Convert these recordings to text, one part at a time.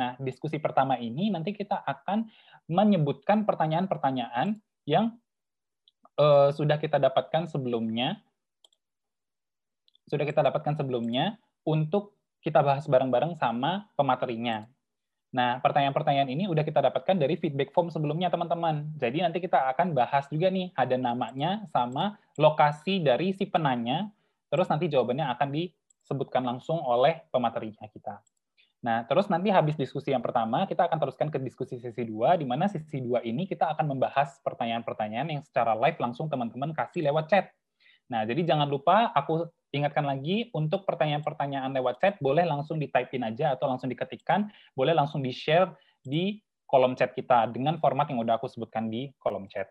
Nah, diskusi pertama ini nanti kita akan menyebutkan pertanyaan-pertanyaan yang uh, sudah kita dapatkan sebelumnya, sudah kita dapatkan sebelumnya untuk kita bahas bareng-bareng sama pematerinya. Nah, pertanyaan-pertanyaan ini udah kita dapatkan dari feedback form sebelumnya, teman-teman. Jadi nanti kita akan bahas juga nih, ada namanya sama lokasi dari si penanya, terus nanti jawabannya akan disebutkan langsung oleh pematerinya kita. Nah, terus nanti habis diskusi yang pertama, kita akan teruskan ke diskusi sesi dua, di mana sesi dua ini kita akan membahas pertanyaan-pertanyaan yang secara live langsung teman-teman kasih lewat chat. Nah, jadi jangan lupa aku ingatkan lagi untuk pertanyaan-pertanyaan lewat chat, boleh langsung di-type-in aja atau langsung diketikkan, boleh langsung di-share di kolom chat kita dengan format yang udah aku sebutkan di kolom chat.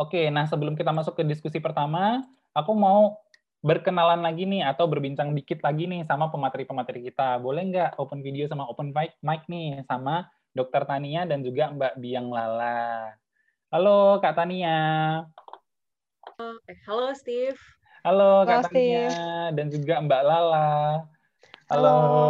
Oke, nah sebelum kita masuk ke diskusi pertama, aku mau berkenalan lagi nih atau berbincang dikit lagi nih sama pemateri-pemateri kita. Boleh nggak open video sama open mic, mic nih sama Dokter Tania dan juga Mbak Biang Lala. Halo Kak Tania. Eh, halo Steve. Halo Kak Halo, Tania dan juga Mbak Lala. Halo. Halo.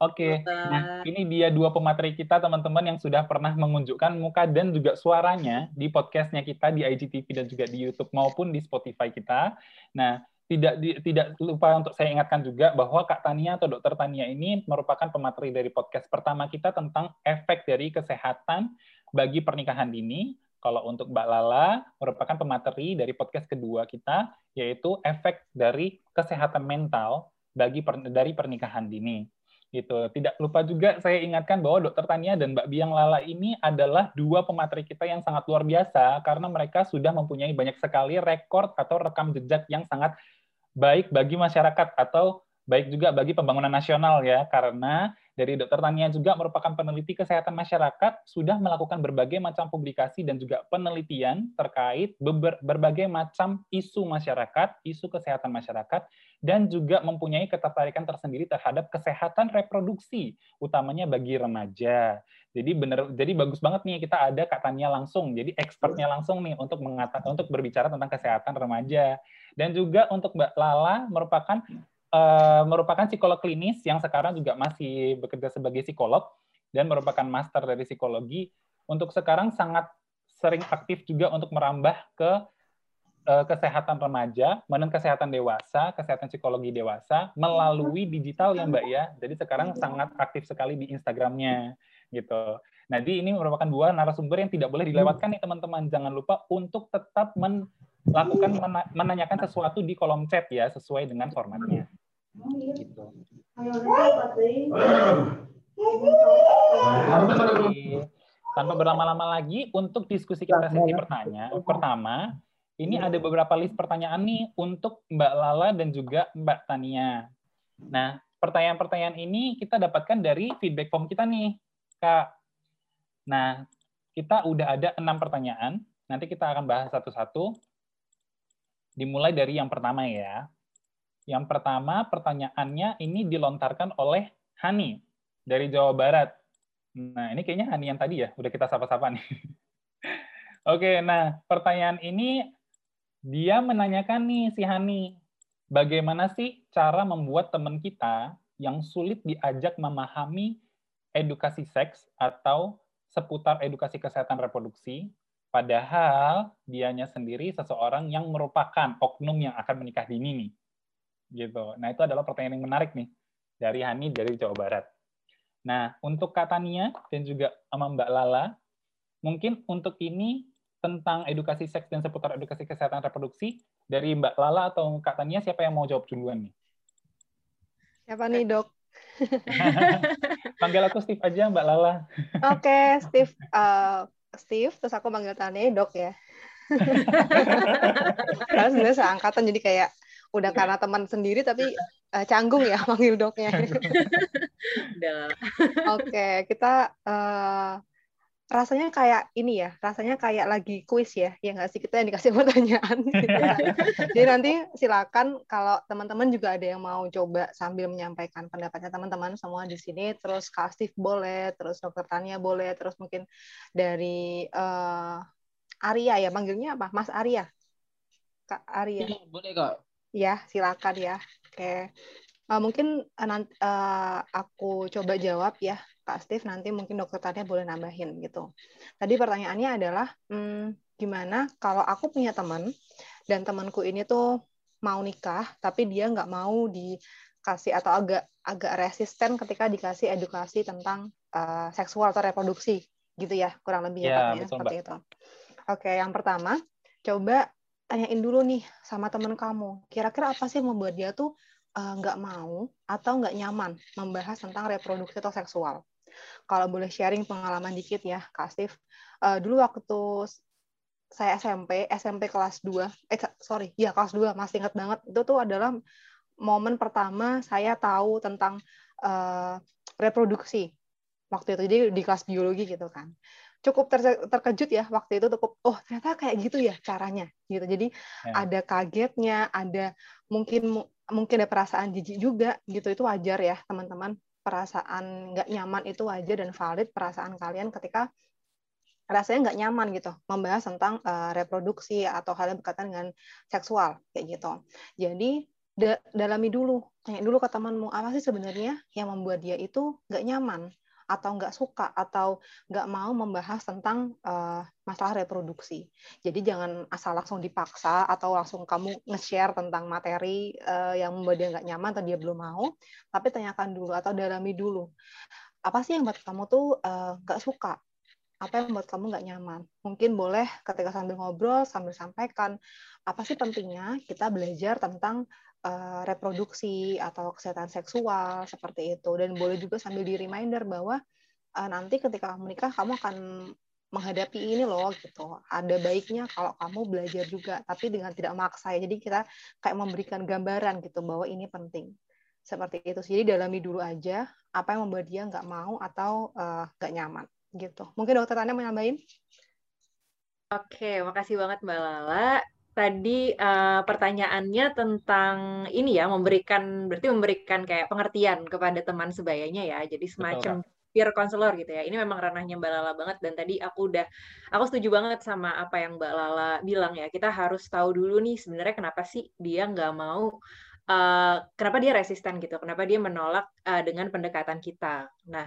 Oke. Okay. Nah, ini dia dua pemateri kita teman-teman yang sudah pernah mengunjukkan muka dan juga suaranya di podcastnya kita di IGTV dan juga di YouTube maupun di Spotify kita. Nah, tidak di, tidak lupa untuk saya ingatkan juga bahwa Kak Tania atau Dokter Tania ini merupakan pemateri dari podcast pertama kita tentang efek dari kesehatan bagi pernikahan dini. Kalau untuk Mbak Lala merupakan pemateri dari podcast kedua kita yaitu efek dari kesehatan mental bagi per, dari pernikahan dini. Gitu. Tidak lupa juga saya ingatkan bahwa Dokter Tania dan Mbak Biang Lala ini adalah dua pemateri kita yang sangat luar biasa karena mereka sudah mempunyai banyak sekali rekor atau rekam jejak yang sangat baik bagi masyarakat atau baik juga bagi pembangunan nasional ya. Karena dari Dokter Tania juga merupakan peneliti kesehatan masyarakat sudah melakukan berbagai macam publikasi dan juga penelitian terkait berbagai macam isu masyarakat, isu kesehatan masyarakat dan juga mempunyai ketertarikan tersendiri terhadap kesehatan reproduksi utamanya bagi remaja. Jadi benar jadi bagus banget nih kita ada Kak Tania langsung. Jadi expertnya langsung nih untuk mengatakan untuk berbicara tentang kesehatan remaja. Dan juga untuk Mbak Lala merupakan uh, merupakan psikolog klinis yang sekarang juga masih bekerja sebagai psikolog dan merupakan master dari psikologi. Untuk sekarang sangat sering aktif juga untuk merambah ke kesehatan remaja, dan kesehatan dewasa, kesehatan psikologi dewasa melalui digital ya Mbak ya. Jadi sekarang sangat aktif sekali di Instagramnya gitu. Nah, jadi ini merupakan dua narasumber yang tidak boleh dilewatkan nih teman-teman. Jangan lupa untuk tetap men lakukan menanyakan sesuatu di kolom chat ya sesuai dengan formatnya. Gitu. Tanpa berlama-lama lagi untuk diskusi kita sesi pertanyaan pertama, ini ada beberapa list pertanyaan nih untuk Mbak Lala dan juga Mbak Tania. Nah, pertanyaan-pertanyaan ini kita dapatkan dari feedback form kita nih, Kak. Nah, kita udah ada enam pertanyaan. Nanti kita akan bahas satu-satu Dimulai dari yang pertama ya. Yang pertama pertanyaannya ini dilontarkan oleh Hani dari Jawa Barat. Nah, ini kayaknya Hani yang tadi ya, udah kita sapa-sapa nih. Oke, nah pertanyaan ini dia menanyakan nih si Hani, bagaimana sih cara membuat teman kita yang sulit diajak memahami edukasi seks atau seputar edukasi kesehatan reproduksi Padahal dianya sendiri seseorang yang merupakan oknum yang akan menikah dini nih. Gitu. Nah, itu adalah pertanyaan yang menarik nih dari Hani dari Jawa Barat. Nah, untuk katanya dan juga sama Mbak Lala, mungkin untuk ini tentang edukasi seks dan seputar edukasi kesehatan reproduksi dari Mbak Lala atau Kak Tania siapa yang mau jawab duluan nih? Siapa nih, Dok? Panggil aku Steve aja, Mbak Lala. Oke, okay, Steve. Uh, Steve, terus aku manggil Tania dok ya. Karena sebenarnya seangkatan jadi kayak udah karena teman sendiri tapi uh, canggung ya manggil doknya. Oke, okay, kita uh, rasanya kayak ini ya, rasanya kayak lagi kuis ya, ya nggak sih kita yang dikasih pertanyaan. Gitu. Jadi nanti silakan kalau teman-teman juga ada yang mau coba sambil menyampaikan pendapatnya teman-teman semua di sini, terus Kak Steve boleh, terus Dokter Tania boleh, terus mungkin dari uh, Arya ya, manggilnya apa? Mas Arya, Kak Arya. Ya, boleh kak. Ya, silakan ya. Oke. Uh, mungkin uh, nanti uh, aku coba jawab ya, Kak Steve. Nanti mungkin dokter Tania boleh nambahin gitu. Tadi pertanyaannya adalah, hmm, gimana kalau aku punya teman dan temanku ini tuh mau nikah, tapi dia nggak mau dikasih atau agak agak resisten ketika dikasih edukasi tentang uh, seksual atau reproduksi, gitu ya, kurang lebih ya, ya seperti itu. Oke, yang pertama, coba tanyain dulu nih sama teman kamu, kira-kira apa sih yang membuat dia tuh uh, nggak mau atau nggak nyaman membahas tentang reproduksi atau seksual. Kalau boleh sharing pengalaman dikit ya, Kak Steve. Uh, dulu waktu saya SMP, SMP kelas 2, eh sorry, ya kelas 2, masih ingat banget. Itu tuh adalah momen pertama saya tahu tentang uh, reproduksi waktu itu. Jadi di kelas biologi gitu kan cukup ter terkejut ya waktu itu cukup oh ternyata kayak gitu ya caranya gitu jadi ya. ada kagetnya ada mungkin mungkin ada perasaan jijik juga gitu itu wajar ya teman-teman perasaan nggak nyaman itu wajar dan valid perasaan kalian ketika rasanya nggak nyaman gitu membahas tentang uh, reproduksi atau hal yang berkaitan dengan seksual kayak gitu. Jadi da dalami dulu tanya dulu ke temanmu apa sih sebenarnya yang membuat dia itu nggak nyaman atau nggak suka atau nggak mau membahas tentang uh, masalah reproduksi. Jadi jangan asal langsung dipaksa atau langsung kamu nge-share tentang materi uh, yang membuat dia nggak nyaman atau dia belum mau, tapi tanyakan dulu atau dalami dulu. Apa sih yang buat kamu tuh uh, nggak suka? Apa yang membuat kamu nggak nyaman? Mungkin boleh ketika sambil ngobrol, sambil sampaikan, apa sih pentingnya kita belajar tentang uh, reproduksi atau kesehatan seksual seperti itu. Dan boleh juga sambil di reminder bahwa uh, nanti ketika kamu menikah kamu akan menghadapi ini loh gitu. Ada baiknya kalau kamu belajar juga tapi dengan tidak maksa ya. Jadi kita kayak memberikan gambaran gitu bahwa ini penting. Seperti itu jadi dalami dulu aja apa yang membuat dia nggak mau atau uh, nggak nyaman gitu. Mungkin dokter Tania mau nambahin? Oke, makasih banget Mbak Lala tadi uh, pertanyaannya tentang ini ya memberikan berarti memberikan kayak pengertian kepada teman sebayanya ya. Jadi semacam Betul. peer counselor gitu ya. Ini memang ranahnya Mbak Lala banget dan tadi aku udah aku setuju banget sama apa yang Mbak Lala bilang ya. Kita harus tahu dulu nih sebenarnya kenapa sih dia nggak mau uh, kenapa dia resisten gitu. Kenapa dia menolak uh, dengan pendekatan kita. Nah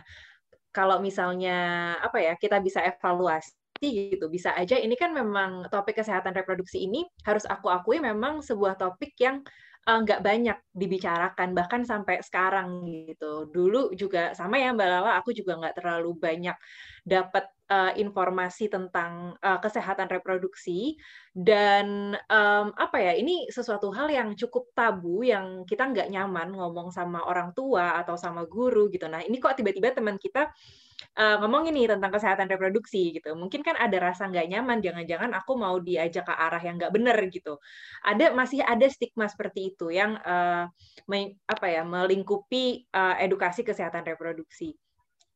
kalau misalnya apa ya kita bisa evaluasi gitu. Bisa aja ini kan memang topik kesehatan reproduksi ini harus aku akui memang sebuah topik yang uh, nggak banyak dibicarakan bahkan sampai sekarang gitu. Dulu juga sama ya Mbak Lala, aku juga nggak terlalu banyak dapat uh, informasi tentang uh, kesehatan reproduksi dan um, apa ya ini sesuatu hal yang cukup tabu yang kita nggak nyaman ngomong sama orang tua atau sama guru gitu. Nah ini kok tiba-tiba teman kita uh, ngomong ini tentang kesehatan reproduksi gitu. Mungkin kan ada rasa nggak nyaman, jangan-jangan aku mau diajak ke arah yang nggak benar gitu. Ada masih ada stigma seperti itu yang uh, me, apa ya melingkupi uh, edukasi kesehatan reproduksi.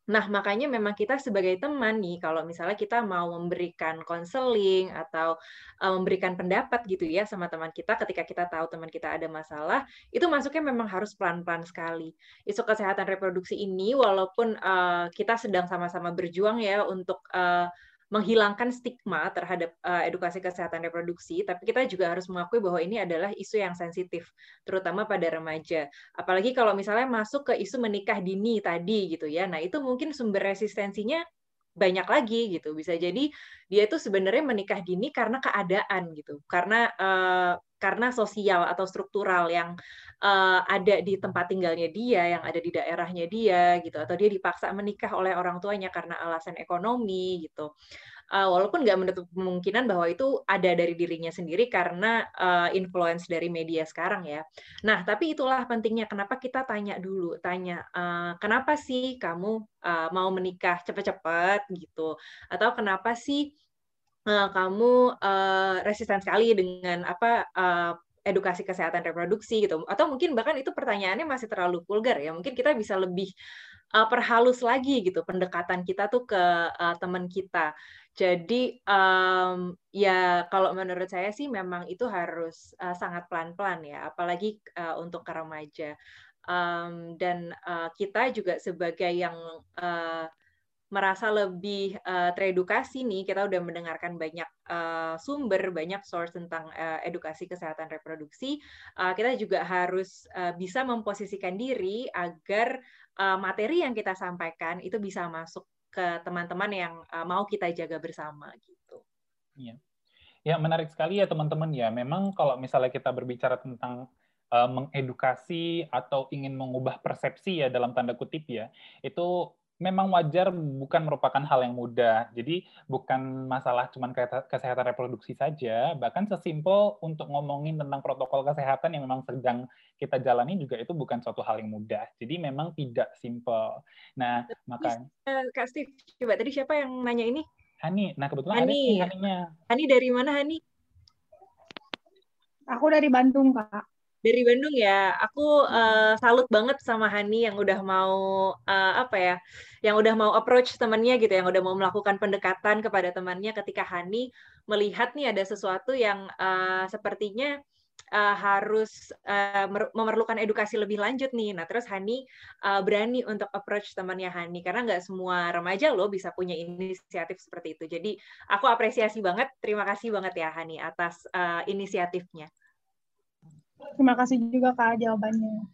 Nah, makanya memang kita sebagai teman nih, kalau misalnya kita mau memberikan konseling atau uh, memberikan pendapat gitu ya sama teman kita ketika kita tahu teman kita ada masalah, itu masuknya memang harus pelan-pelan sekali. Isu kesehatan reproduksi ini, walaupun uh, kita sedang sama-sama berjuang ya untuk uh, menghilangkan stigma terhadap uh, edukasi kesehatan reproduksi, tapi kita juga harus mengakui bahwa ini adalah isu yang sensitif, terutama pada remaja. Apalagi kalau misalnya masuk ke isu menikah dini tadi gitu ya. Nah, itu mungkin sumber resistensinya banyak lagi gitu. Bisa jadi dia itu sebenarnya menikah dini karena keadaan gitu. Karena uh, karena sosial atau struktural yang uh, ada di tempat tinggalnya dia, yang ada di daerahnya dia gitu, atau dia dipaksa menikah oleh orang tuanya karena alasan ekonomi gitu. Uh, walaupun nggak menutup kemungkinan bahwa itu ada dari dirinya sendiri karena uh, influence dari media sekarang ya. Nah, tapi itulah pentingnya kenapa kita tanya dulu, tanya uh, kenapa sih kamu uh, mau menikah cepat-cepat gitu, atau kenapa sih uh, kamu uh, resisten sekali dengan apa uh, edukasi kesehatan reproduksi gitu? Atau mungkin bahkan itu pertanyaannya masih terlalu vulgar ya. Mungkin kita bisa lebih uh, perhalus lagi gitu pendekatan kita tuh ke uh, teman kita jadi um, ya kalau menurut saya sih memang itu harus uh, sangat pelan-pelan ya apalagi uh, untuk ke remaja. Um, dan uh, kita juga sebagai yang uh, merasa lebih uh, teredukasi nih, kita udah mendengarkan banyak uh, sumber, banyak source tentang uh, edukasi kesehatan reproduksi, uh, kita juga harus uh, bisa memposisikan diri agar uh, materi yang kita sampaikan itu bisa masuk ke teman-teman yang uh, mau kita jaga bersama gitu. Iya. Ya, menarik sekali ya teman-teman ya. Memang kalau misalnya kita berbicara tentang uh, mengedukasi atau ingin mengubah persepsi ya dalam tanda kutip ya, itu memang wajar bukan merupakan hal yang mudah. Jadi bukan masalah cuma kesehatan reproduksi saja, bahkan sesimpel untuk ngomongin tentang protokol kesehatan yang memang sedang kita jalani juga itu bukan suatu hal yang mudah. Jadi memang tidak simpel. Nah, makanya Kak Steve, coba tadi siapa yang nanya ini? Hani. Nah, kebetulan Hani. ada Haninya. Hani dari mana, Hani? Aku dari Bandung, Kak dari Bandung ya. Aku uh, salut banget sama Hani yang udah mau uh, apa ya, yang udah mau approach temannya gitu, yang udah mau melakukan pendekatan kepada temannya ketika Hani melihat nih ada sesuatu yang uh, sepertinya uh, harus uh, memerlukan edukasi lebih lanjut nih. Nah, terus Hani uh, berani untuk approach temannya Hani karena nggak semua remaja loh bisa punya inisiatif seperti itu. Jadi aku apresiasi banget, terima kasih banget ya Hani atas uh, inisiatifnya. Terima kasih juga Kak jawabannya.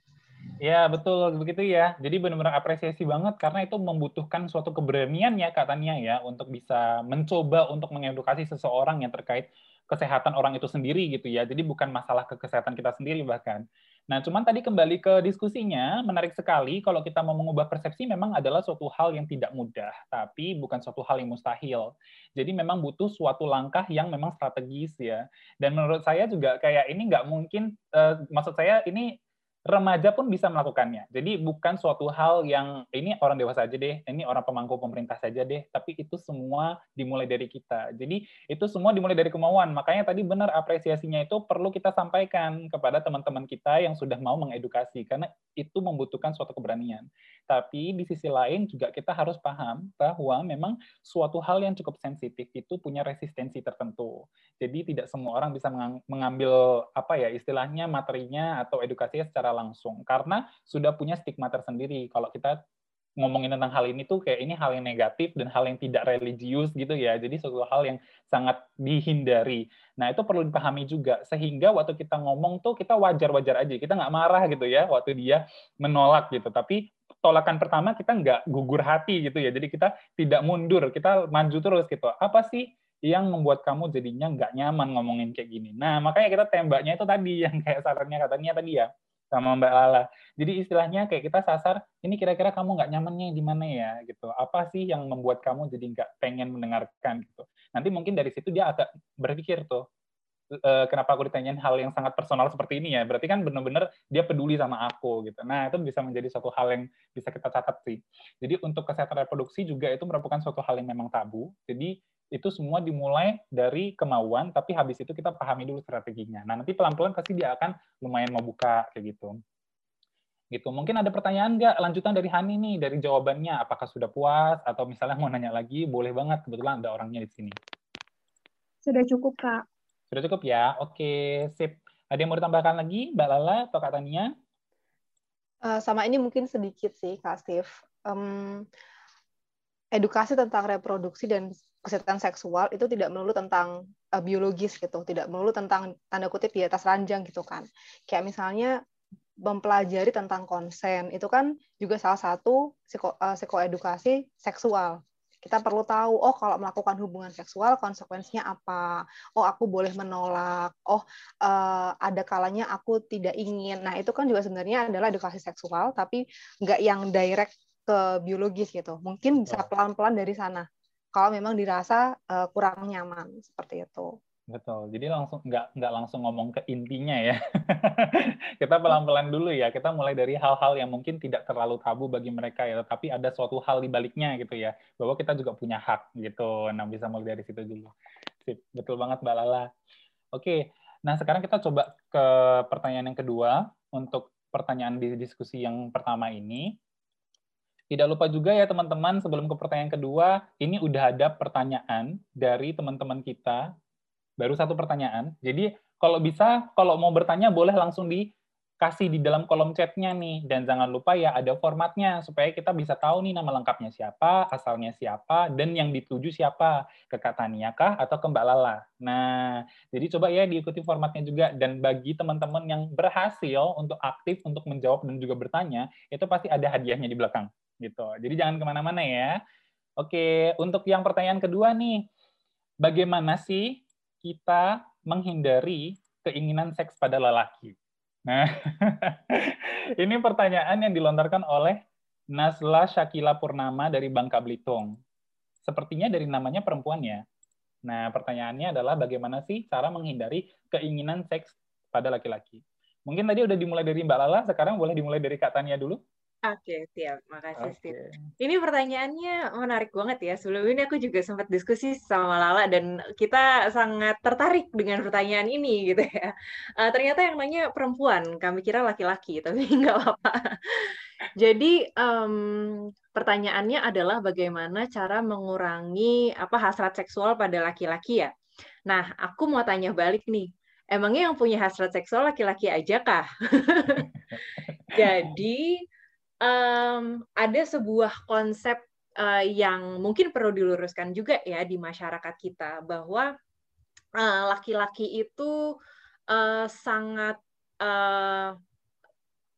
Ya, betul begitu ya. Jadi benar-benar apresiasi banget karena itu membutuhkan suatu keberanian ya katanya ya untuk bisa mencoba untuk mengedukasi seseorang yang terkait kesehatan orang itu sendiri gitu ya. Jadi bukan masalah ke kesehatan kita sendiri bahkan. Nah, cuman tadi kembali ke diskusinya, menarik sekali kalau kita mau mengubah persepsi memang adalah suatu hal yang tidak mudah, tapi bukan suatu hal yang mustahil. Jadi memang butuh suatu langkah yang memang strategis ya. Dan menurut saya juga kayak ini nggak mungkin, uh, maksud saya ini remaja pun bisa melakukannya. Jadi bukan suatu hal yang ini orang dewasa aja deh, ini orang pemangku pemerintah saja deh, tapi itu semua dimulai dari kita. Jadi itu semua dimulai dari kemauan. Makanya tadi benar apresiasinya itu perlu kita sampaikan kepada teman-teman kita yang sudah mau mengedukasi karena itu membutuhkan suatu keberanian. Tapi di sisi lain juga kita harus paham bahwa memang suatu hal yang cukup sensitif itu punya resistensi tertentu. Jadi tidak semua orang bisa mengambil apa ya istilahnya materinya atau edukasinya secara langsung karena sudah punya stigma tersendiri. Kalau kita ngomongin tentang hal ini tuh kayak ini hal yang negatif dan hal yang tidak religius gitu ya. Jadi suatu hal yang sangat dihindari. Nah itu perlu dipahami juga sehingga waktu kita ngomong tuh kita wajar-wajar aja. Kita nggak marah gitu ya waktu dia menolak gitu. Tapi tolakan pertama kita nggak gugur hati gitu ya. Jadi kita tidak mundur, kita maju terus gitu. Apa sih yang membuat kamu jadinya nggak nyaman ngomongin kayak gini. Nah, makanya kita tembaknya itu tadi yang kayak sarannya katanya tadi ya sama Mbak Lala. Jadi istilahnya kayak kita sasar, ini kira-kira kamu nggak nyamannya di mana ya gitu. Apa sih yang membuat kamu jadi nggak pengen mendengarkan gitu. Nanti mungkin dari situ dia agak berpikir tuh, e, kenapa aku ditanyain hal yang sangat personal seperti ini ya. Berarti kan benar-benar dia peduli sama aku gitu. Nah, itu bisa menjadi suatu hal yang bisa kita catat sih. Jadi untuk kesehatan reproduksi juga itu merupakan suatu hal yang memang tabu. Jadi itu semua dimulai dari kemauan, tapi habis itu kita pahami dulu strateginya. Nah, nanti pelan-pelan pasti dia akan lumayan mau buka kayak gitu. Gitu. Mungkin ada pertanyaan nggak lanjutan dari Hani nih, dari jawabannya, apakah sudah puas atau misalnya mau nanya lagi, boleh banget. Kebetulan ada orangnya di sini. Sudah cukup, Kak. Sudah cukup ya? Oke, sip. Ada yang mau ditambahkan lagi, Mbak Lala atau Kak Tania? Uh, sama ini mungkin sedikit sih, Kak Steve. Um, edukasi tentang reproduksi dan kesehatan seksual itu tidak melulu tentang uh, biologis gitu, tidak melulu tentang tanda kutip di atas ranjang gitu kan. Kayak misalnya mempelajari tentang konsen itu kan juga salah satu psiko, uh, psikoedukasi seksual. Kita perlu tahu, oh kalau melakukan hubungan seksual konsekuensinya apa? Oh aku boleh menolak. Oh uh, ada kalanya aku tidak ingin. Nah itu kan juga sebenarnya adalah edukasi seksual, tapi nggak yang direct ke biologis gitu. Mungkin bisa pelan-pelan dari sana kalau memang dirasa uh, kurang nyaman seperti itu. Betul. Jadi langsung nggak nggak langsung ngomong ke intinya ya. kita pelan-pelan dulu ya. Kita mulai dari hal-hal yang mungkin tidak terlalu tabu bagi mereka ya, tapi ada suatu hal di baliknya gitu ya, bahwa kita juga punya hak gitu. Nah, bisa mulai dari situ dulu. Sip. Betul banget Mbak Lala. Oke. Nah, sekarang kita coba ke pertanyaan yang kedua untuk pertanyaan di diskusi yang pertama ini. Tidak lupa juga ya teman-teman, sebelum ke pertanyaan kedua, ini udah ada pertanyaan dari teman-teman kita. Baru satu pertanyaan. Jadi kalau bisa, kalau mau bertanya boleh langsung di kasih di dalam kolom chatnya nih. Dan jangan lupa ya ada formatnya supaya kita bisa tahu nih nama lengkapnya siapa, asalnya siapa, dan yang dituju siapa. Ke Kak Tania kah atau ke Mbak Lala. Nah, jadi coba ya diikuti formatnya juga. Dan bagi teman-teman yang berhasil untuk aktif, untuk menjawab dan juga bertanya, itu pasti ada hadiahnya di belakang. Gitu. Jadi jangan ke mana-mana ya. Oke, untuk yang pertanyaan kedua nih, bagaimana sih kita menghindari keinginan seks pada lelaki? Nah, ini pertanyaan yang dilontarkan oleh Nasla Shakila Purnama dari Bangka Belitung. Sepertinya dari namanya perempuan ya. Nah, pertanyaannya adalah bagaimana sih cara menghindari keinginan seks pada laki-laki? Mungkin tadi udah dimulai dari Mbak Lala, sekarang boleh dimulai dari Kak Tania dulu. Oke, siap. Makasih, okay. Steve. Ini pertanyaannya menarik banget ya. Sebelum ini aku juga sempat diskusi sama Lala dan kita sangat tertarik dengan pertanyaan ini gitu ya. Uh, ternyata yang nanya perempuan, kami kira laki-laki, tapi nggak apa-apa. Jadi um, pertanyaannya adalah bagaimana cara mengurangi apa hasrat seksual pada laki-laki ya. Nah, aku mau tanya balik nih. Emangnya yang punya hasrat seksual laki-laki aja kah? Jadi um, ada sebuah konsep uh, yang mungkin perlu diluruskan juga ya di masyarakat kita bahwa eh, laki-laki uh, itu uh, sangat uh,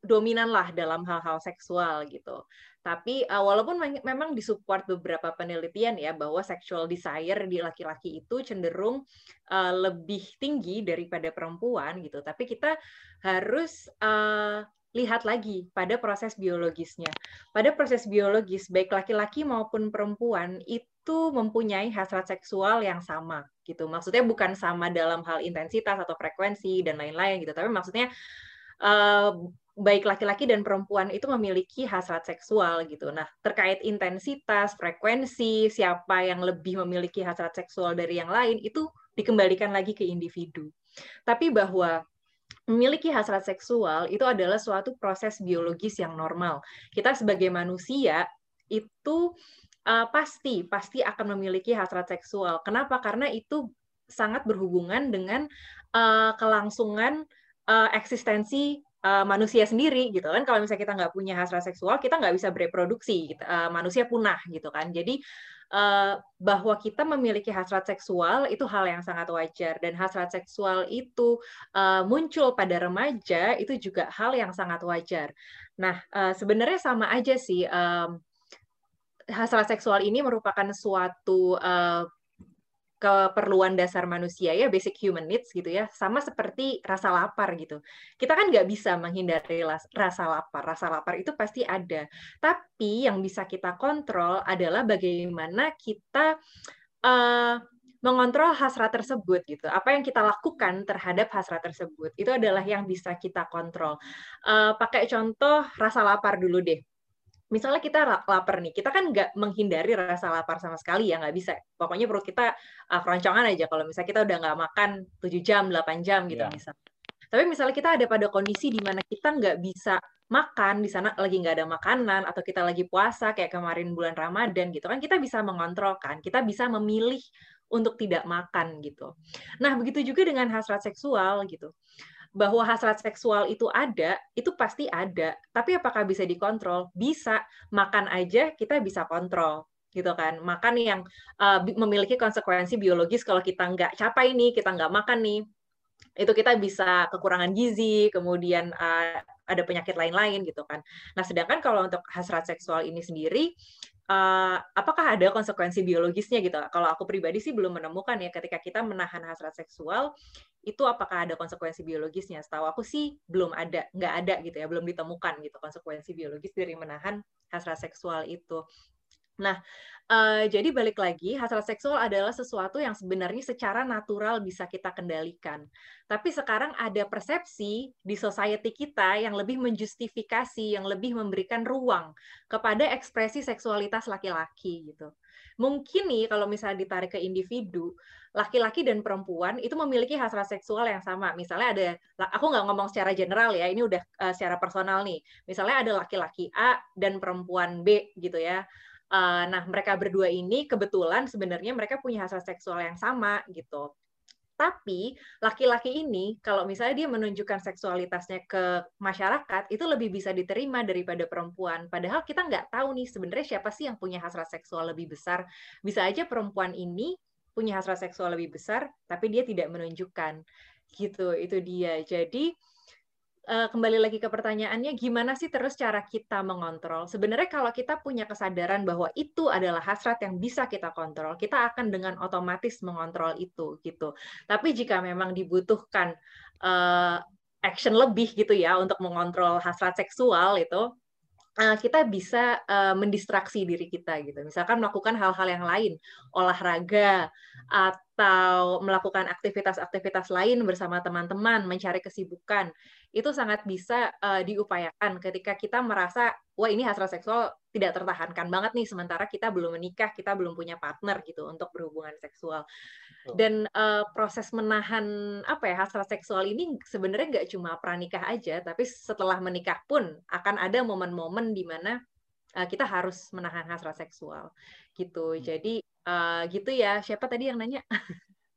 dominan lah dalam hal-hal seksual gitu. Tapi uh, walaupun memang disupport beberapa penelitian ya bahwa sexual desire di laki-laki itu cenderung uh, lebih tinggi daripada perempuan gitu. Tapi kita harus uh, lihat lagi pada proses biologisnya. Pada proses biologis, baik laki-laki maupun perempuan itu mempunyai hasrat seksual yang sama gitu. Maksudnya bukan sama dalam hal intensitas atau frekuensi dan lain-lain gitu, tapi maksudnya uh, baik laki-laki dan perempuan itu memiliki hasrat seksual gitu. Nah, terkait intensitas, frekuensi, siapa yang lebih memiliki hasrat seksual dari yang lain itu dikembalikan lagi ke individu. Tapi bahwa memiliki hasrat seksual itu adalah suatu proses biologis yang normal. Kita sebagai manusia itu uh, pasti pasti akan memiliki hasrat seksual. Kenapa? Karena itu sangat berhubungan dengan uh, kelangsungan uh, eksistensi uh, manusia sendiri gitu kan. Kalau misalnya kita nggak punya hasrat seksual, kita nggak bisa bereproduksi. Gitu. Uh, manusia punah gitu kan. Jadi Eh, bahwa kita memiliki hasrat seksual itu hal yang sangat wajar dan hasrat seksual itu uh, muncul pada remaja itu juga hal yang sangat wajar. Nah, uh, sebenarnya sama aja sih um, hasrat seksual ini merupakan suatu uh, keperluan dasar manusia ya basic human needs gitu ya sama seperti rasa lapar gitu. Kita kan nggak bisa menghindari rasa lapar rasa lapar itu pasti ada. Tapi yang bisa kita kontrol adalah bagaimana kita uh, mengontrol hasrat tersebut gitu. Apa yang kita lakukan terhadap hasrat tersebut itu adalah yang bisa kita kontrol. Uh, pakai contoh rasa lapar dulu deh misalnya kita lapar nih, kita kan nggak menghindari rasa lapar sama sekali ya, nggak bisa. Pokoknya perut kita uh, keroncongan aja kalau misalnya kita udah nggak makan 7 jam, 8 jam gitu yeah. misalnya. Tapi misalnya kita ada pada kondisi di mana kita nggak bisa makan, di sana lagi nggak ada makanan, atau kita lagi puasa, kayak kemarin bulan Ramadan gitu kan, kita bisa mengontrol kan, kita bisa memilih untuk tidak makan gitu. Nah, begitu juga dengan hasrat seksual gitu bahwa hasrat seksual itu ada, itu pasti ada. Tapi apakah bisa dikontrol? Bisa. Makan aja kita bisa kontrol gitu kan. Makan yang uh, memiliki konsekuensi biologis kalau kita nggak capai nih, kita nggak makan nih, itu kita bisa kekurangan gizi, kemudian uh, ada penyakit lain-lain gitu kan. Nah, sedangkan kalau untuk hasrat seksual ini sendiri uh, apakah ada konsekuensi biologisnya gitu? Kalau aku pribadi sih belum menemukan ya ketika kita menahan hasrat seksual itu apakah ada konsekuensi biologisnya? Setahu aku sih belum ada, nggak ada gitu ya, belum ditemukan gitu konsekuensi biologis dari menahan hasrat seksual itu. Nah, uh, jadi balik lagi, hasrat seksual adalah sesuatu yang sebenarnya secara natural bisa kita kendalikan. Tapi sekarang ada persepsi di society kita yang lebih menjustifikasi, yang lebih memberikan ruang kepada ekspresi seksualitas laki-laki gitu. Mungkin nih kalau misalnya ditarik ke individu, laki-laki dan perempuan itu memiliki hasrat seksual yang sama. Misalnya ada, aku nggak ngomong secara general ya, ini udah uh, secara personal nih. Misalnya ada laki-laki A dan perempuan B gitu ya Uh, nah, mereka berdua ini kebetulan sebenarnya mereka punya hasrat seksual yang sama gitu. Tapi laki-laki ini kalau misalnya dia menunjukkan seksualitasnya ke masyarakat itu lebih bisa diterima daripada perempuan. Padahal kita nggak tahu nih sebenarnya siapa sih yang punya hasrat seksual lebih besar. Bisa aja perempuan ini punya hasrat seksual lebih besar tapi dia tidak menunjukkan. Gitu, itu dia. Jadi uh, kembali lagi ke pertanyaannya, gimana sih terus cara kita mengontrol? Sebenarnya kalau kita punya kesadaran bahwa itu adalah hasrat yang bisa kita kontrol, kita akan dengan otomatis mengontrol itu gitu. Tapi jika memang dibutuhkan uh, action lebih gitu ya untuk mengontrol hasrat seksual itu, uh, kita bisa uh, mendistraksi diri kita gitu. Misalkan melakukan hal-hal yang lain, olahraga atau melakukan aktivitas-aktivitas lain bersama teman-teman, mencari kesibukan itu sangat bisa uh, diupayakan ketika kita merasa wah ini hasrat seksual tidak tertahankan banget nih sementara kita belum menikah kita belum punya partner gitu untuk berhubungan seksual. Dan uh, proses menahan apa ya hasrat seksual ini sebenarnya nggak cuma pranikah aja tapi setelah menikah pun akan ada momen-momen di mana uh, kita harus menahan hasrat seksual gitu. Hmm. jadi uh, gitu ya siapa tadi yang nanya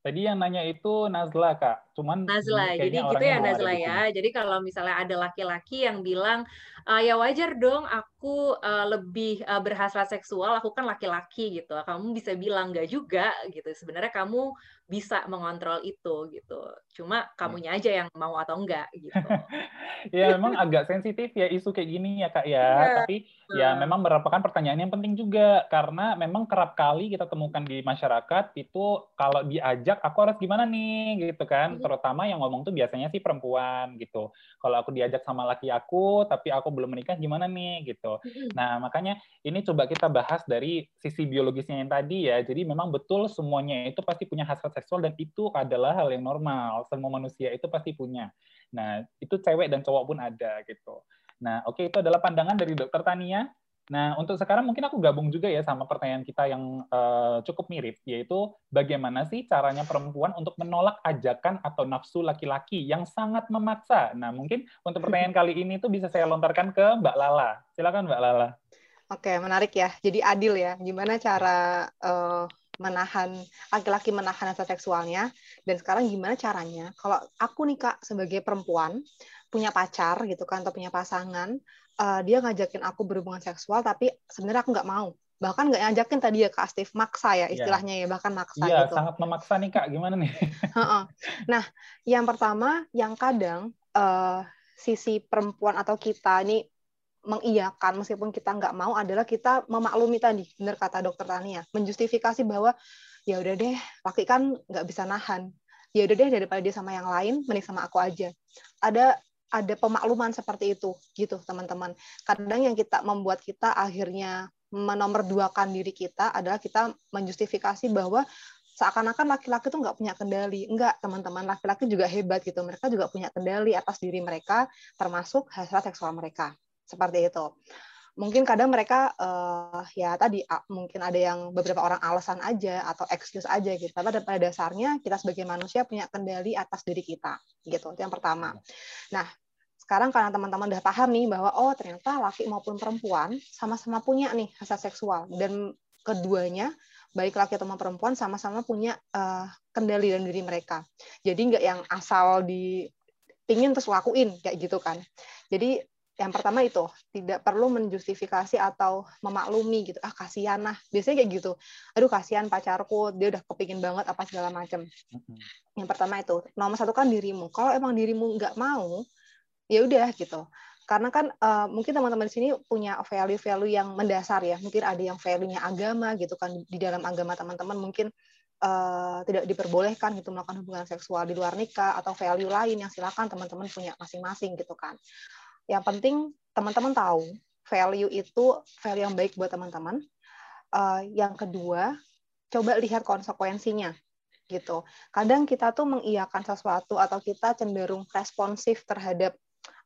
Tadi yang nanya itu Nazla, Kak. Cuman Nazla. Jadi gitu ya Nazla ya. Jadi kalau misalnya ada laki-laki yang bilang, uh, ya wajar dong aku uh, lebih uh, berhasrat seksual, aku kan laki-laki gitu. Kamu bisa bilang enggak juga gitu. Sebenarnya kamu bisa mengontrol itu gitu. Cuma hmm. kamunya aja yang mau atau enggak gitu. ya memang agak sensitif ya isu kayak gini ya kak ya. ya. Tapi ya memang merupakan pertanyaan yang penting juga karena memang kerap kali kita temukan di masyarakat itu kalau diajak aku harus gimana nih gitu kan. Hmm. Terutama yang ngomong tuh biasanya sih perempuan gitu. Kalau aku diajak sama laki aku tapi aku belum menikah gimana nih gitu. Hmm. Nah makanya ini coba kita bahas dari sisi biologisnya yang tadi ya. Jadi memang betul semuanya itu pasti punya hasrat seksual dan itu adalah hal yang normal. Semua manusia itu pasti punya. Nah, itu cewek dan cowok pun ada gitu. Nah, oke okay, itu adalah pandangan dari Dokter Tania. Nah, untuk sekarang mungkin aku gabung juga ya sama pertanyaan kita yang uh, cukup mirip, yaitu bagaimana sih caranya perempuan untuk menolak ajakan atau nafsu laki-laki yang sangat memaksa. Nah, mungkin untuk pertanyaan kali ini tuh bisa saya lontarkan ke Mbak Lala. Silakan Mbak Lala. Oke, menarik ya. Jadi adil ya. Gimana cara uh, menahan laki-laki menahan rasa seksualnya dan sekarang gimana caranya kalau aku nih kak sebagai perempuan punya pacar gitu kan atau punya pasangan uh, dia ngajakin aku berhubungan seksual tapi sebenarnya aku nggak mau. Bahkan nggak ngajakin tadi ya kak Steve maksa ya iya. istilahnya yeah. ya bahkan maksa yeah, gitu. sangat memaksa nih kak. Gimana nih? Nah yang pertama yang kadang uh, sisi perempuan atau kita ini mengiyakan meskipun kita nggak mau adalah kita memaklumi tadi benar kata dokter Tania menjustifikasi bahwa ya udah deh laki kan nggak bisa nahan. Ya udah deh daripada dia sama yang lain mending sama aku aja. Ada ada pemakluman seperti itu gitu teman-teman. Kadang yang kita membuat kita akhirnya menomorduakan diri kita adalah kita menjustifikasi bahwa seakan-akan laki-laki tuh nggak punya kendali. Enggak, teman-teman, laki-laki juga hebat gitu. Mereka juga punya kendali atas diri mereka, termasuk hasrat seksual mereka. Seperti itu. Mungkin kadang mereka uh, ya tadi mungkin ada yang beberapa orang alasan aja atau excuse aja gitu. Tapi pada dasarnya kita sebagai manusia punya kendali atas diri kita gitu. Itu yang pertama. Nah sekarang karena teman-teman udah paham nih bahwa oh ternyata laki maupun perempuan sama-sama punya nih hasrat seksual. Dan keduanya baik laki atau perempuan sama-sama punya uh, kendali dalam diri mereka. Jadi nggak yang asal di pingin terus lakuin kayak gitu kan. Jadi yang pertama itu tidak perlu menjustifikasi atau memaklumi gitu ah kasihan lah. Biasanya kayak gitu. Aduh kasihan pacarku dia udah kepingin banget apa segala macam yang pertama itu. Nomor satu kan dirimu. Kalau emang dirimu nggak mau ya udah gitu karena kan uh, mungkin teman-teman di sini punya value-value yang mendasar ya mungkin ada yang value-nya agama gitu kan di dalam agama teman-teman mungkin uh, tidak diperbolehkan gitu melakukan hubungan seksual di luar nikah atau value lain yang silakan teman-teman punya masing-masing gitu kan yang penting teman-teman tahu value itu value yang baik buat teman-teman. Uh, yang kedua, coba lihat konsekuensinya gitu. Kadang kita tuh mengiyakan sesuatu atau kita cenderung responsif terhadap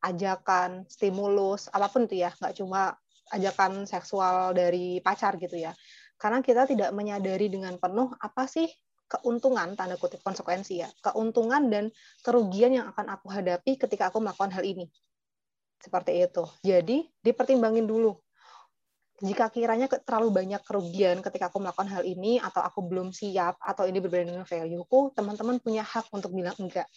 ajakan, stimulus, apa pun itu ya, nggak cuma ajakan seksual dari pacar gitu ya. Karena kita tidak menyadari dengan penuh apa sih keuntungan tanda kutip konsekuensi ya, keuntungan dan kerugian yang akan aku hadapi ketika aku melakukan hal ini seperti itu. Jadi dipertimbangin dulu. jika kiranya terlalu banyak kerugian ketika aku melakukan hal ini atau aku belum siap atau ini berbeda dengan value-ku, teman-teman punya hak untuk bilang enggak.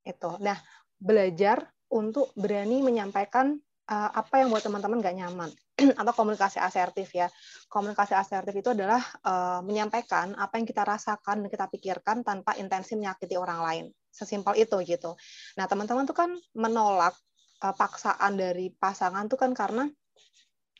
Itu. Nah, belajar untuk berani menyampaikan uh, apa yang buat teman-teman nggak nyaman atau komunikasi asertif ya. Komunikasi asertif itu adalah uh, menyampaikan apa yang kita rasakan dan kita pikirkan tanpa intensi menyakiti orang lain. Sesimpel itu gitu. Nah, teman-teman tuh kan menolak uh, paksaan dari pasangan tuh kan karena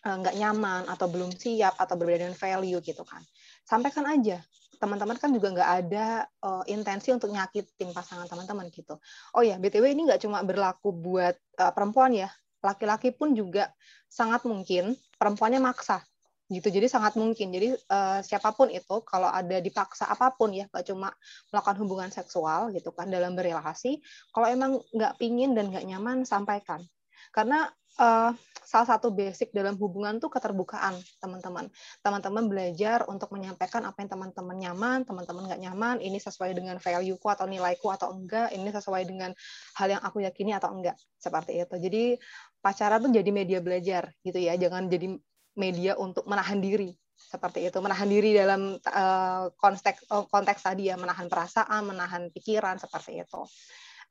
nggak nyaman atau belum siap atau berbeda dengan value gitu kan sampaikan aja teman-teman kan juga nggak ada uh, intensi untuk nyakitin pasangan teman-teman gitu. Oh ya btw ini nggak cuma berlaku buat uh, perempuan ya laki-laki pun juga sangat mungkin perempuannya maksa gitu. Jadi sangat mungkin. Jadi uh, siapa pun itu kalau ada dipaksa apa pun ya gak cuma melakukan hubungan seksual gitu kan dalam berrelasi kalau emang nggak pingin dan nggak nyaman sampaikan. Karena uh, salah satu basic dalam hubungan tuh keterbukaan teman-teman. Teman-teman belajar untuk menyampaikan apa yang teman-teman nyaman, teman-teman nggak nyaman, ini sesuai dengan value-ku atau nilaiku atau enggak, ini sesuai dengan hal yang aku yakini atau enggak. Seperti itu. Jadi pacaran tuh jadi media belajar gitu ya, jangan jadi media untuk menahan diri seperti itu menahan diri dalam uh, konteks uh, konteks tadi ya menahan perasaan menahan pikiran seperti itu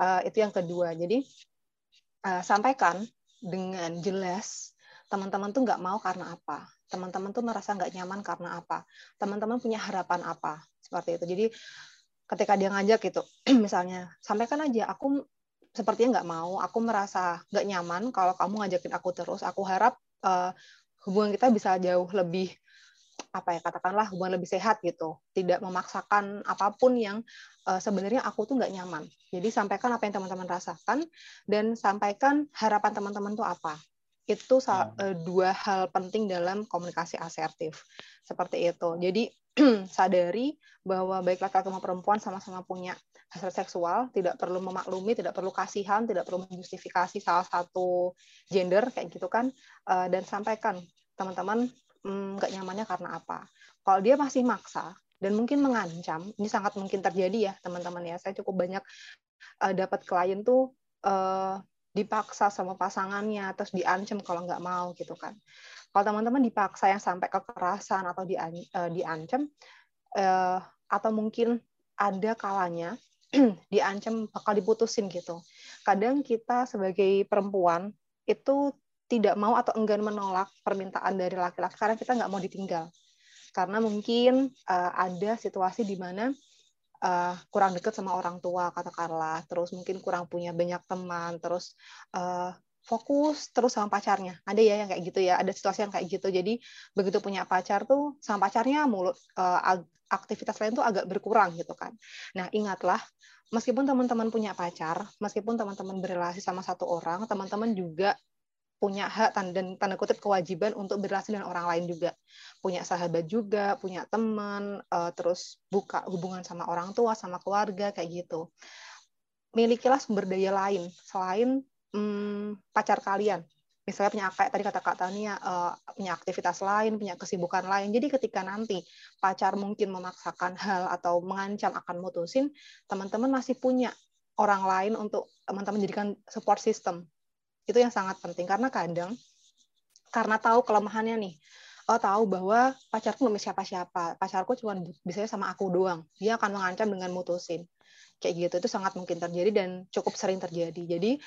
uh, itu yang kedua jadi uh, sampaikan dengan jelas teman-teman tuh nggak mau karena apa? Teman-teman tuh merasa nggak nyaman karena apa? Teman-teman punya harapan apa? Seperti itu. Jadi ketika dia ngajak gitu misalnya sampaikan aja aku sepertinya nggak mau aku merasa nggak nyaman kalau kamu ngajakin aku terus aku harap uh, hubungan kita bisa jauh lebih apa ya katakanlah hubungan lebih sehat gitu. Tidak memaksakan apa pun yang uh, sebenarnya aku tuh nggak nyaman. Jadi sampaikan apa yang teman-teman rasakan dan sampaikan harapan teman-teman tuh apa. Itu uh, dua hal penting dalam komunikasi asertif. Seperti itu. Jadi sadari bahwa baik laki-laki maupun perempuan sama-sama punya hasrat seksual. Tidak perlu memaklumi tidak perlu kasihan tidak perlu menjustifikasi salah satu gender kayak gitu kan. Uh, dan sampaikan teman-teman Hmm, nggak nyamannya karena apa. Kalau dia masih maksa dan mungkin mengancam, ini sangat mungkin terjadi ya teman-teman ya. Saya cukup banyak uh, dapat klien tuh uh, dipaksa sama pasangannya, terus diancam kalau nggak mau gitu kan. Kalau teman-teman dipaksa yang sampai kekerasan atau di, uh, eh, diancam, uh, atau mungkin ada kalanya diancam bakal diputusin gitu. Kadang kita sebagai perempuan itu tidak mau atau enggan menolak permintaan dari laki-laki karena kita nggak mau ditinggal. Karena mungkin uh, ada situasi di mana uh, kurang dekat sama orang tua katakanlah, terus mungkin kurang punya banyak teman, terus uh, fokus terus sama pacarnya. Ada ya yang kayak gitu ya, ada situasi yang kayak gitu. Jadi begitu punya pacar tuh sama pacarnya mulut uh, aktivitas lain tuh agak berkurang gitu kan. Nah, ingatlah meskipun teman-teman punya pacar, meskipun teman-teman berrelasi sama satu orang, teman-teman juga punya hak dan tanda kutip kewajiban untuk berrelasi dengan orang lain juga. Punya sahabat juga punya teman uh, terus buka hubungan sama orang tua sama keluarga kayak gitu. Milikilah sumber daya lain selain um, pacar kalian. Misalnya punya kayak tadi kata kak Tania uh, punya aktivitas lain punya kesibukan lain. Jadi ketika nanti pacar mungkin memaksakan hal atau mengancam akan mutusin teman-teman masih punya orang lain untuk teman-teman jadikan support system itu yang sangat penting. Karena kadang karena tahu kelemahannya nih oh tahu bahwa pacarku belum siapa-siapa. Pacarku cuma bisa sama aku doang. Dia akan mengancam dengan mutusin. Kayak gitu. Itu sangat mungkin terjadi dan cukup sering terjadi. Jadi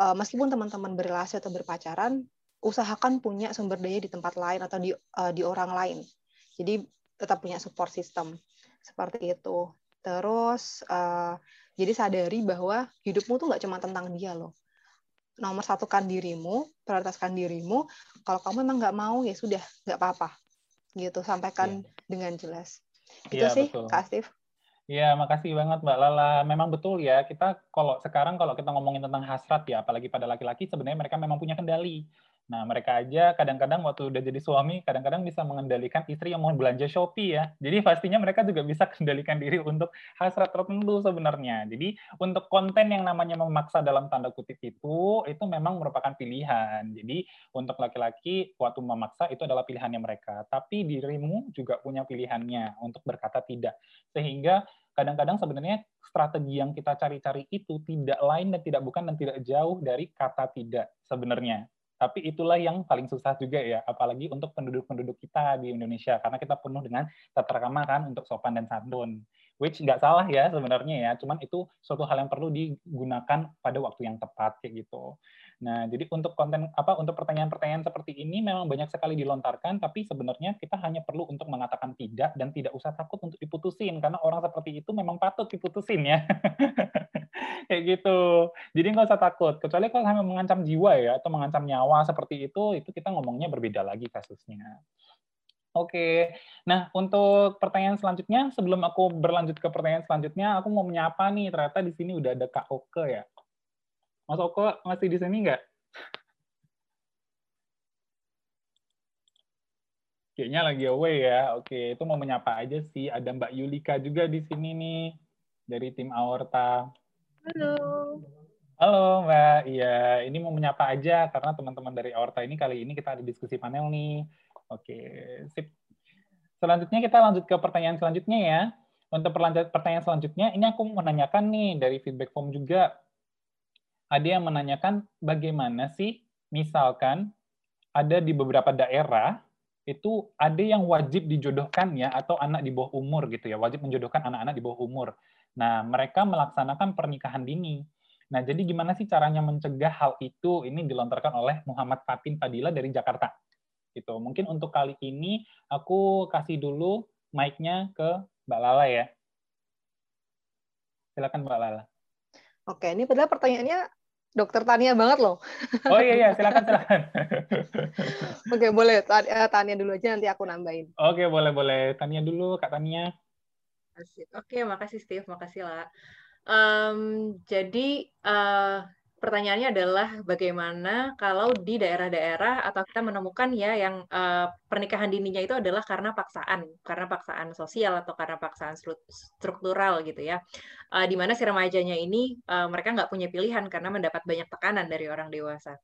uh, meskipun teman-teman berrelasi atau berpacaran usahakan punya sumber daya di tempat lain atau di uh, di orang lain. Jadi tetap punya support system. Seperti itu. Terus uh, jadi sadari bahwa hidupmu tuh nggak cuma tentang dia loh nomor satukan dirimu, prioritaskan dirimu. Kalau kamu memang nggak mau ya sudah, nggak apa-apa. Gitu, sampaikan yeah. dengan jelas. Itu yeah, sih, betul. Kak Steve. Ya, makasih banget Mbak Lala. Memang betul ya, kita kalau sekarang kalau kita ngomongin tentang hasrat ya, apalagi pada laki-laki, sebenarnya mereka memang punya kendali. Nah, mereka aja kadang-kadang waktu udah jadi suami, kadang-kadang bisa mengendalikan istri yang mau belanja Shopee ya. Jadi pastinya mereka juga bisa kendalikan diri untuk hasrat tertentu sebenarnya. Jadi untuk konten yang namanya memaksa dalam tanda kutip itu, itu memang merupakan pilihan. Jadi untuk laki-laki waktu memaksa itu adalah pilihannya mereka. Tapi dirimu juga punya pilihannya untuk berkata tidak. Sehingga kadang-kadang sebenarnya strategi yang kita cari-cari itu tidak lain dan tidak bukan dan tidak jauh dari kata tidak sebenarnya Tapi itulah yang paling susah juga ya, apalagi untuk penduduk-penduduk kita di Indonesia, karena kita penuh dengan tata krama kan untuk sopan dan santun. Which nggak salah ya sebenarnya ya, cuman itu suatu hal yang perlu digunakan pada waktu yang tepat kayak gitu. Nah, jadi untuk konten apa untuk pertanyaan-pertanyaan seperti ini memang banyak sekali dilontarkan, tapi sebenarnya kita hanya perlu untuk mengatakan tidak dan tidak usah takut untuk diputusin karena orang seperti itu memang patut diputusin ya. Kayak gitu. Jadi nggak usah takut. Kecuali kalau sampai mengancam jiwa ya atau mengancam nyawa seperti itu, itu kita ngomongnya berbeda lagi kasusnya. Oke, nah untuk pertanyaan selanjutnya, sebelum aku berlanjut ke pertanyaan selanjutnya, aku mau menyapa nih, ternyata di sini udah ada Kak Oke ya. Mas Oko masih di sini nggak? Kayaknya lagi away ya. Oke, itu mau menyapa aja sih. Ada Mbak Yulika juga di sini nih dari tim Aorta. Halo. Halo Mbak, iya ini mau menyapa aja karena teman-teman dari Aorta ini kali ini kita ada diskusi panel nih. Oke, sip. Selanjutnya kita lanjut ke pertanyaan selanjutnya ya. Untuk pertanyaan selanjutnya, ini aku menanyakan nih dari feedback form juga ada yang menanyakan bagaimana sih misalkan ada di beberapa daerah itu ada yang wajib dijodohkan ya atau anak di bawah umur gitu ya wajib menjodohkan anak-anak di bawah umur. Nah mereka melaksanakan pernikahan dini. Nah jadi gimana sih caranya mencegah hal itu? Ini dilontarkan oleh Muhammad Fatin Fadila dari Jakarta. Gitu. Mungkin untuk kali ini aku kasih dulu mic-nya ke Mbak Lala ya. Silakan Mbak Lala. Oke, ini padahal pertanyaannya dokter Tania banget loh. Oh iya iya, silakan silakan. Oke, boleh eh, Tania dulu aja nanti aku nambahin. Oke, boleh boleh. Tania dulu, Kak Tania. Oke, makasih Steve, makasih lah. Um, jadi uh, pertanyaannya adalah bagaimana kalau di daerah-daerah atau kita menemukan ya yang uh, pernikahan dininya itu adalah karena paksaan, karena paksaan sosial atau karena paksaan struktural gitu ya, uh, di mana si remajanya ini uh, mereka nggak punya pilihan karena mendapat banyak tekanan dari orang dewasa.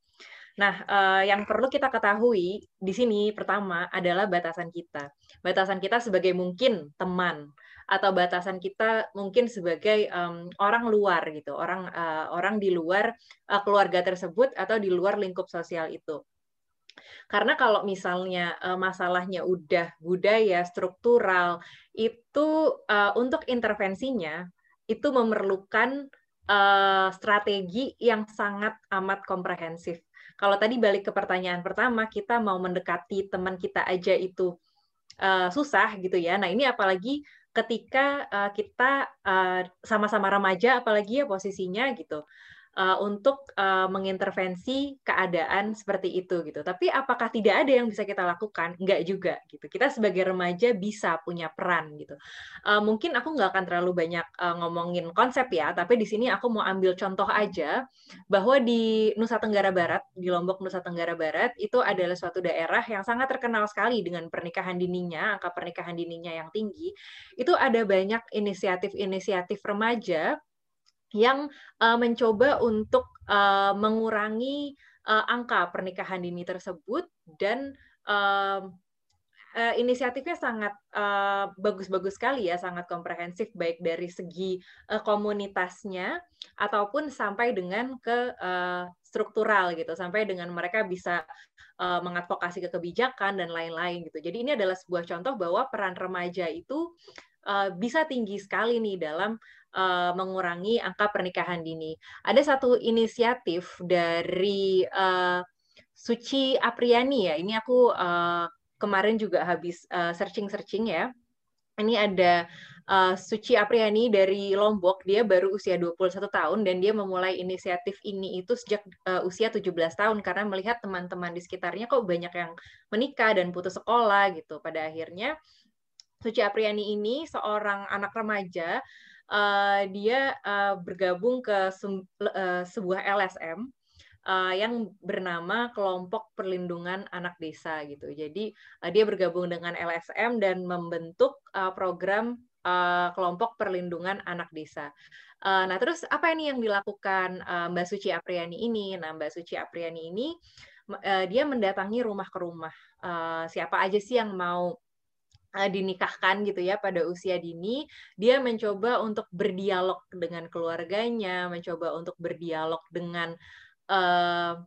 Nah, uh, yang perlu kita ketahui di sini pertama adalah batasan kita, batasan kita sebagai mungkin teman atau batasan kita mungkin sebagai um, orang luar gitu, orang uh, orang di luar uh, keluarga tersebut atau di luar lingkup sosial itu. Karena kalau misalnya uh, masalahnya udah budaya struktural itu uh, untuk intervensinya itu memerlukan uh, strategi yang sangat amat komprehensif. Kalau tadi balik ke pertanyaan pertama, kita mau mendekati teman kita aja itu uh, susah gitu ya. Nah ini apalagi ketika uh, kita sama eh, sama-sama remaja apalagi ya posisinya gitu uh, untuk uh, mengintervensi keadaan seperti itu gitu. Tapi apakah tidak ada yang bisa kita lakukan? Enggak juga gitu. Kita sebagai remaja bisa punya peran gitu. Uh, mungkin aku nggak akan terlalu banyak uh, ngomongin konsep ya, tapi di sini aku mau ambil contoh aja bahwa di Nusa Tenggara Barat, di Lombok Nusa Tenggara Barat itu adalah suatu daerah yang sangat terkenal sekali dengan pernikahan dininya, angka pernikahan dininya yang tinggi. Itu ada banyak inisiatif-inisiatif remaja yang uh, mencoba untuk uh, mengurangi uh, angka pernikahan dini tersebut dan uh, uh, inisiatifnya sangat bagus-bagus uh, sekali ya, sangat komprehensif baik dari segi uh, komunitasnya ataupun sampai dengan ke uh, struktural gitu, sampai dengan mereka bisa uh, mengadvokasi ke kebijakan dan lain-lain gitu. Jadi ini adalah sebuah contoh bahwa peran remaja itu uh, bisa tinggi sekali nih dalam uh, mengurangi angka pernikahan dini. Ada satu inisiatif dari uh, Suci Apriani ya. Ini aku uh, kemarin juga habis searching-searching uh, ya. Ini ada uh, Suci Apriani dari Lombok. Dia baru usia 21 tahun dan dia memulai inisiatif ini itu sejak uh, usia 17 tahun karena melihat teman-teman di sekitarnya kok banyak yang menikah dan putus sekolah gitu. Pada akhirnya Suci Apriani ini seorang anak remaja uh, dia uh, bergabung ke uh, sebuah LSM uh, yang bernama Kelompok Perlindungan Anak Desa gitu. Jadi uh, dia bergabung dengan LSM dan membentuk uh, program uh, Kelompok Perlindungan Anak Desa. Uh, nah terus apa ini yang dilakukan uh, Mbak Suci Apriani ini? Nah Mbak Suci Apriani ini uh, dia mendatangi rumah ke rumah. Uh, siapa aja sih yang mau dinikahkan gitu ya pada usia dini, dia mencoba untuk berdialog dengan keluarganya, mencoba untuk berdialog dengan uh,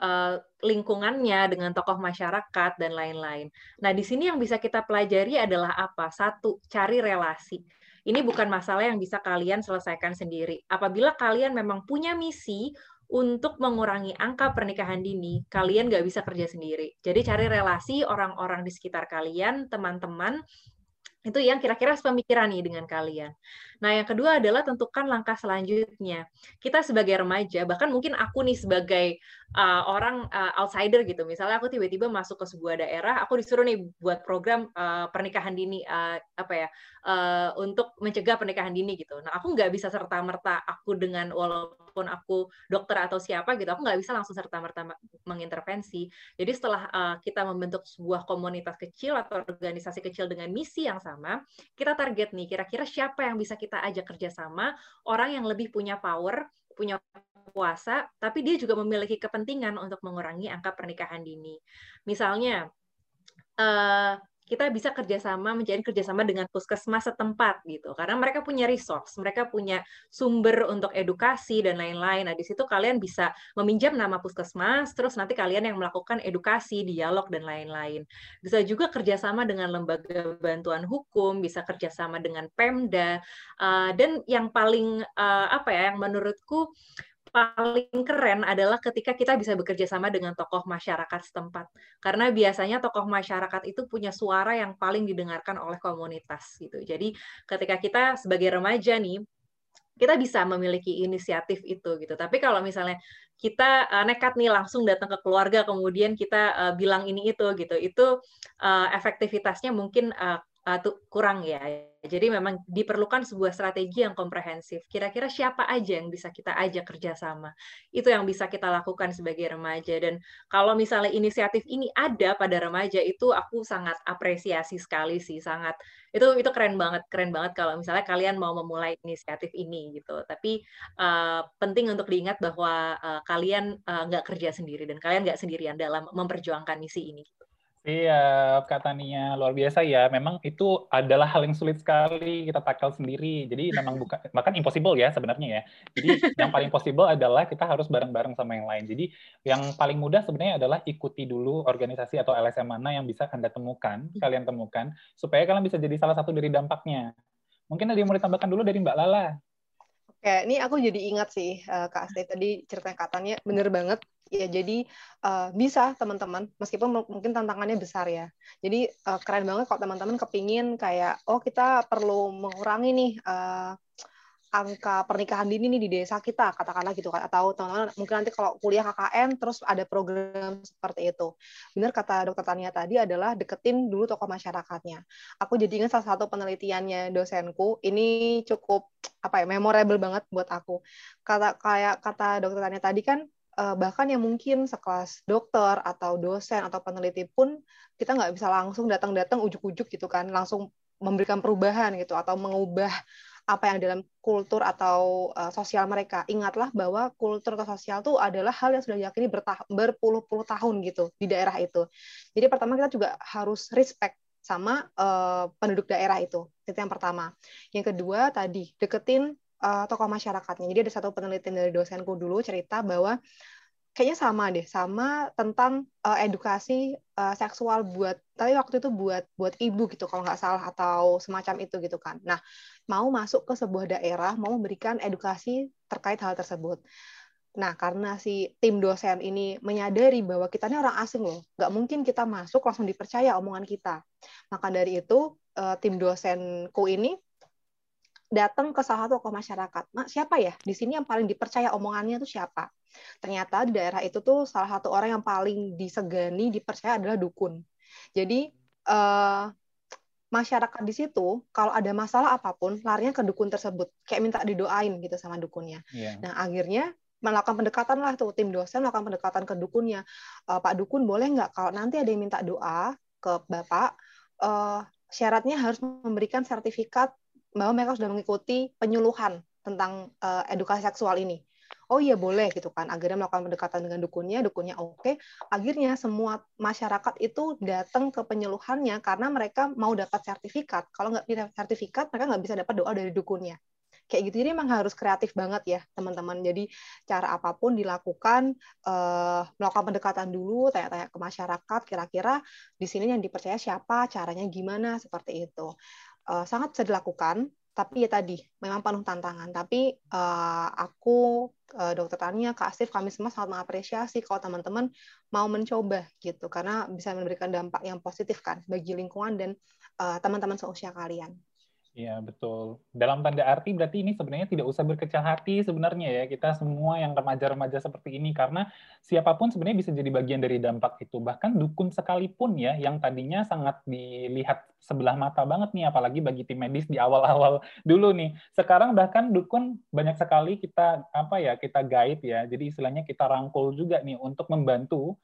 uh, lingkungannya, dengan tokoh masyarakat dan lain-lain. Nah, di sini yang bisa kita pelajari adalah apa? Satu, cari relasi. Ini bukan masalah yang bisa kalian selesaikan sendiri. Apabila kalian memang punya misi untuk mengurangi angka pernikahan dini, kalian nggak bisa kerja sendiri. Jadi cari relasi orang-orang di sekitar kalian, teman-teman, itu yang kira-kira sepemikiran nih dengan kalian. Nah, yang kedua adalah tentukan langkah selanjutnya. Kita sebagai remaja, bahkan mungkin aku nih sebagai uh, orang uh, outsider gitu, misalnya aku tiba-tiba masuk ke sebuah daerah, aku disuruh nih buat program uh, pernikahan dini, uh, apa ya, uh, untuk mencegah pernikahan dini gitu. Nah, aku nggak bisa serta merta aku dengan walaupun aku dokter atau siapa gitu, aku nggak bisa langsung serta merta mengintervensi. Jadi setelah uh, kita membentuk sebuah komunitas kecil atau organisasi kecil dengan misi yang sama, kita target nih kira-kira siapa yang bisa kita ajak kerjasama, orang yang lebih punya power, punya kuasa, tapi dia juga memiliki kepentingan untuk mengurangi angka pernikahan dini. Misalnya, uh, kita bisa kerjasama menjadi kerjasama dengan puskesmas setempat gitu. Karena mereka punya resource mereka punya sumber untuk edukasi dan lain-lain. Nah di situ kalian bisa meminjam nama puskesmas terus nanti kalian yang melakukan edukasi dialog dan lain-lain. Bisa juga kerjasama dengan lembaga bantuan hukum bisa kerjasama dengan Pemda. Uh, dan yang paling uh, apa ya yang menurutku paling keren adalah ketika kita bisa bekerja sama dengan tokoh masyarakat setempat. Karena biasanya tokoh masyarakat itu punya suara yang paling didengarkan oleh komunitas gitu. Jadi ketika kita sebagai remaja nih kita bisa memiliki inisiatif itu gitu. Tapi kalau misalnya kita uh, nekat nih langsung datang ke keluarga kemudian kita uh, bilang ini itu gitu, itu uh, efektivitasnya mungkin uh, kurang ya. Jadi memang diperlukan sebuah strategi yang komprehensif. Kira-kira siapa aja yang bisa kita ajak kerjasama? Itu yang bisa kita lakukan sebagai remaja. Dan kalau misalnya inisiatif ini ada pada remaja itu aku sangat apresiasi sekali sih, sangat itu itu keren banget, keren banget kalau misalnya kalian mau memulai inisiatif ini gitu. Tapi uh, penting untuk diingat bahwa uh, kalian nggak uh, kerja sendiri dan kalian nggak sendirian dalam memperjuangkan misi ini. Iya, kata Nia luar biasa ya. Memang itu adalah hal yang sulit sekali kita tackle sendiri. Jadi memang bukan bahkan impossible ya sebenarnya ya. Jadi yang paling possible adalah kita harus bareng-bareng sama yang lain. Jadi yang paling mudah sebenarnya adalah ikuti dulu organisasi atau LSM mana yang bisa Anda temukan, kalian temukan supaya kalian bisa jadi salah satu dari dampaknya. Mungkin ada yang mau ditambahkan dulu dari Mbak Lala. Oke, ini aku jadi ingat sih uh, Kak Asti tadi ceritanya katanya bener banget. Ya jadi uh, bisa teman-teman meskipun mungkin tantangannya besar ya. Jadi uh, keren banget kalau teman-teman kepingin kayak oh kita perlu mengurangi nih uh, angka pernikahan dini nih di desa kita katakanlah gitu kan. Atau teman-teman mungkin nanti kalau kuliah KKN terus ada program seperti itu. Benar kata dokter Tania tadi adalah deketin dulu tokoh masyarakatnya. Aku jadi ingat salah satu penelitiannya dosenku ini cukup apa ya memorable banget buat aku. Kata kayak kata dokter Tania tadi kan uh, bahkan yang mungkin sekelas dokter atau dosen atau peneliti pun kita nggak bisa langsung datang-datang ujuk-ujuk gitu kan. Langsung memberikan perubahan gitu atau mengubah apa yang dalam kultur atau uh, sosial mereka. Ingatlah bahwa kultur atau sosial itu adalah hal yang sudah diyakini berpuluh-puluh tahun gitu di daerah itu. Jadi pertama kita juga harus respect sama uh, penduduk daerah itu. Itu yang pertama. Yang kedua tadi deketin uh, tokoh masyarakatnya. Jadi ada satu penelitian dari dosenku dulu cerita bahwa kayaknya sama deh, sama tentang uh, edukasi uh, seksual buat, tapi waktu itu buat buat ibu gitu kalau nggak salah atau semacam itu gitu kan. Nah, mau masuk ke sebuah daerah, mau memberikan edukasi terkait hal tersebut. Nah, karena si tim dosen ini menyadari bahwa kita ini orang asing loh, nggak mungkin kita masuk langsung dipercaya omongan kita. Maka dari itu, tim dosenku ini datang ke salah satu tokoh masyarakat. Nah, siapa ya di sini yang paling dipercaya omongannya itu siapa? Ternyata di daerah itu tuh salah satu orang yang paling disegani, dipercaya adalah dukun. Jadi uh, masyarakat di situ kalau ada masalah apa pun larinya ke dukun tersebut, kayak minta didoain gitu sama dukunnya. Yeah. Nah akhirnya melakukan pendekatan lah tuh tim dosen melakukan pendekatan ke dukunnya. Uh, Pak dukun boleh nggak kalau nanti ada yang minta doa ke bapak, uh, syaratnya harus memberikan sertifikat bahwa mereka sudah mengikuti penyuluhan tentang uh, edukasi seksual ini. Oh iya boleh gitu kan. Akhirnya melakukan pendekatan dengan dukunnya, dukunnya oke. Okay. Akhirnya semua masyarakat itu datang ke penyuluhannya karena mereka mau dapat sertifikat. Kalau nggak bisa sertifikat, mereka nggak bisa dapat doa dari dukunnya. kayak gitu. Jadi emang harus kreatif banget ya teman-teman. Jadi cara apa pun dilakukan, uh, melakukan pendekatan dulu, tanya-tanya ke masyarakat, kira-kira di sini yang dipercaya siapa, caranya gimana, seperti itu. Uh, sangat bisa dilakukan, tapi ya tadi memang penuh tantangan. Tapi uh, aku, uh, Dokter Tania, Kak Asif, kami semua sangat mengapresiasi kalau teman-teman mau mencoba gitu, karena bisa memberikan dampak yang positif kan bagi lingkungan dan teman-teman uh, seusia kalian. Iya, betul. Dalam tanda arti berarti ini sebenarnya tidak usah berkecil hati sebenarnya ya kita semua yang remaja-remaja seperti ini karena siapa pun sebenarnya bisa jadi bagian dari dampak itu. Bahkan dukun sekalipun ya yang tadinya sangat dilihat sebelah mata banget nih apalagi bagi tim medis di awal-awal dulu nih. Sekarang bahkan dukun banyak sekali kita apa ya, kita guide ya. Jadi istilahnya kita rangkul juga nih untuk membantu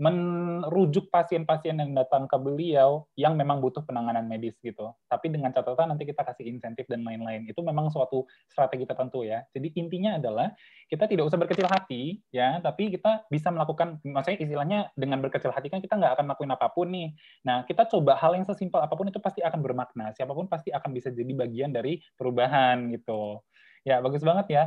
merujuk pasien-pasien yang datang ke beliau yang memang butuh penanganan medis gitu. Tapi dengan catatan nanti kita kasih insentif dan lain-lain. Itu memang suatu strategi tertentu ya. Jadi intinya adalah kita tidak usah berkecil hati ya, tapi kita bisa melakukan maksudnya istilahnya dengan berkecil hati kan kita nggak akan melakukan apa pun nih. Nah, kita coba hal yang sesimpel apa pun itu pasti akan bermakna. Siapa pun pasti akan bisa jadi bagian dari perubahan gitu. Ya, bagus banget ya.